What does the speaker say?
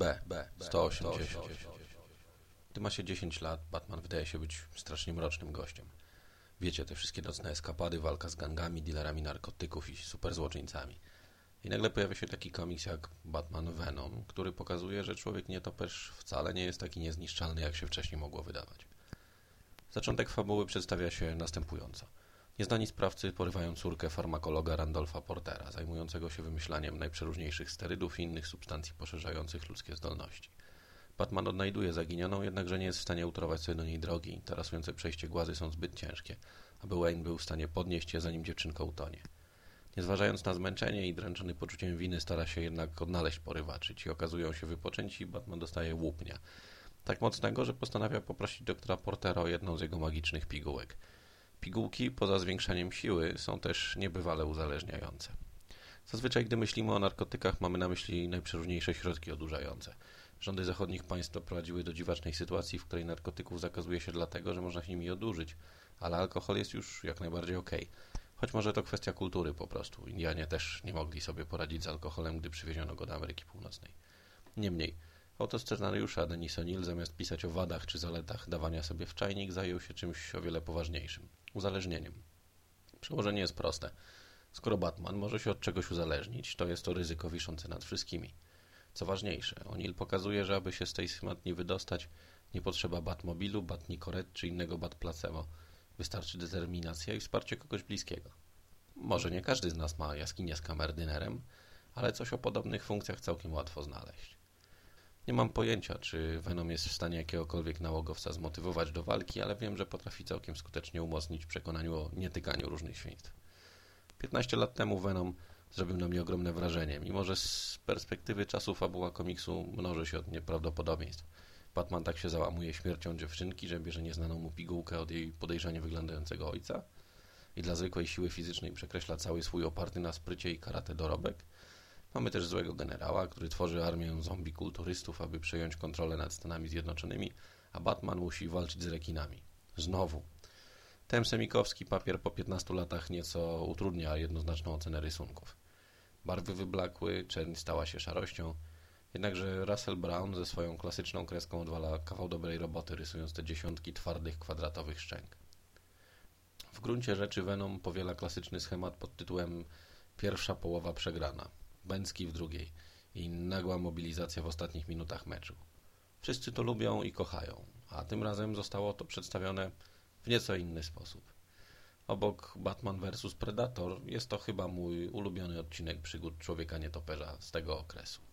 B, B, 180. Gdy ma się 10 lat, Batman wydaje się być strasznie mrocznym gościem. Wiecie, te wszystkie nocne eskapady, walka z gangami, dealerami narkotyków i superzłoczyńcami. I nagle pojawia się taki komiks jak Batman Venom, który pokazuje, że człowiek nietoperz wcale nie jest taki niezniszczalny, jak się wcześniej mogło wydawać. Zaczątek fabuły przedstawia się następująco. Nieznani sprawcy porywają córkę farmakologa Randolfa Portera, zajmującego się wymyślaniem najprzeróżniejszych sterydów i innych substancji poszerzających ludzkie zdolności. Batman odnajduje zaginioną, jednakże nie jest w stanie utorować sobie do niej drogi. Tarasujące przejście głazy są zbyt ciężkie, aby Wayne był w stanie podnieść je, zanim dziewczynka utonie. Nie zważając na zmęczenie i dręczony poczuciem winy, stara się jednak odnaleźć porywaczy. Ci okazują się wypoczęci i Batman dostaje łupnia. Tak mocnego, że postanawia poprosić doktora Portera o jedną z jego magicznych pigułek. Pigułki, poza zwiększaniem siły, są też niebywale uzależniające. Zazwyczaj, gdy myślimy o narkotykach, mamy na myśli najprzeróżniejsze środki odurzające. Rządy zachodnich państw doprowadziły do dziwacznej sytuacji, w której narkotyków zakazuje się dlatego, że można się nimi odurzyć, ale alkohol jest już jak najbardziej okej. Okay. Choć może to kwestia kultury po prostu. Indianie też nie mogli sobie poradzić z alkoholem, gdy przywieziono go do Ameryki Północnej. Niemniej, autor scenariusza Denis O'Neill zamiast pisać o wadach czy zaletach dawania sobie w czajnik, zajął się czymś o wiele poważniejszym – uzależnieniem. Przełożenie jest proste. Skoro Batman może się od czegoś uzależnić, to jest to ryzyko wiszące nad wszystkimi. Co ważniejsze, O'Neill pokazuje, że aby się z tej schmatni wydostać, nie potrzeba Batmobilu, Batnikoret czy innego Batplacebo – Wystarczy determinacja i wsparcie kogoś bliskiego. Może nie każdy z nas ma jaskinię z kamerdynerem, ale coś o podobnych funkcjach całkiem łatwo znaleźć. Nie mam pojęcia, czy Venom jest w stanie jakiegokolwiek nałogowca zmotywować do walki, ale wiem, że potrafi całkiem skutecznie umocnić w przekonaniu o nietykaniu różnych świństw. 15 lat temu Venom zrobił na mnie ogromne wrażenie, mimo że z perspektywy czasu fabuła komiksu mnoży się od nieprawdopodobieństw. Batman tak się załamuje śmiercią dziewczynki, że bierze nieznaną mu pigułkę od jej podejrzanie wyglądającego ojca i dla zwykłej siły fizycznej przekreśla cały swój oparty na sprycie i karate dorobek. Mamy też złego generała, który tworzy armię zombie kulturystów, aby przejąć kontrolę nad Stanami Zjednoczonymi, a Batman musi walczyć z rekinami. Znowu. Tem semikowski papier po 15 latach nieco utrudnia jednoznaczną ocenę rysunków. Barwy wyblakły, czerń stała się szarością, Jednakże Russell Brown ze swoją klasyczną kreską odwala kawał dobrej roboty, rysując te dziesiątki twardych, kwadratowych szczęk. W gruncie rzeczy Venom powiela klasyczny schemat pod tytułem Pierwsza połowa przegrana, Bęcki w drugiej i nagła mobilizacja w ostatnich minutach meczu. Wszyscy to lubią i kochają, a tym razem zostało to przedstawione w nieco inny sposób. Obok Batman vs Predator jest to chyba mój ulubiony odcinek przygód człowieka nietoperza z tego okresu.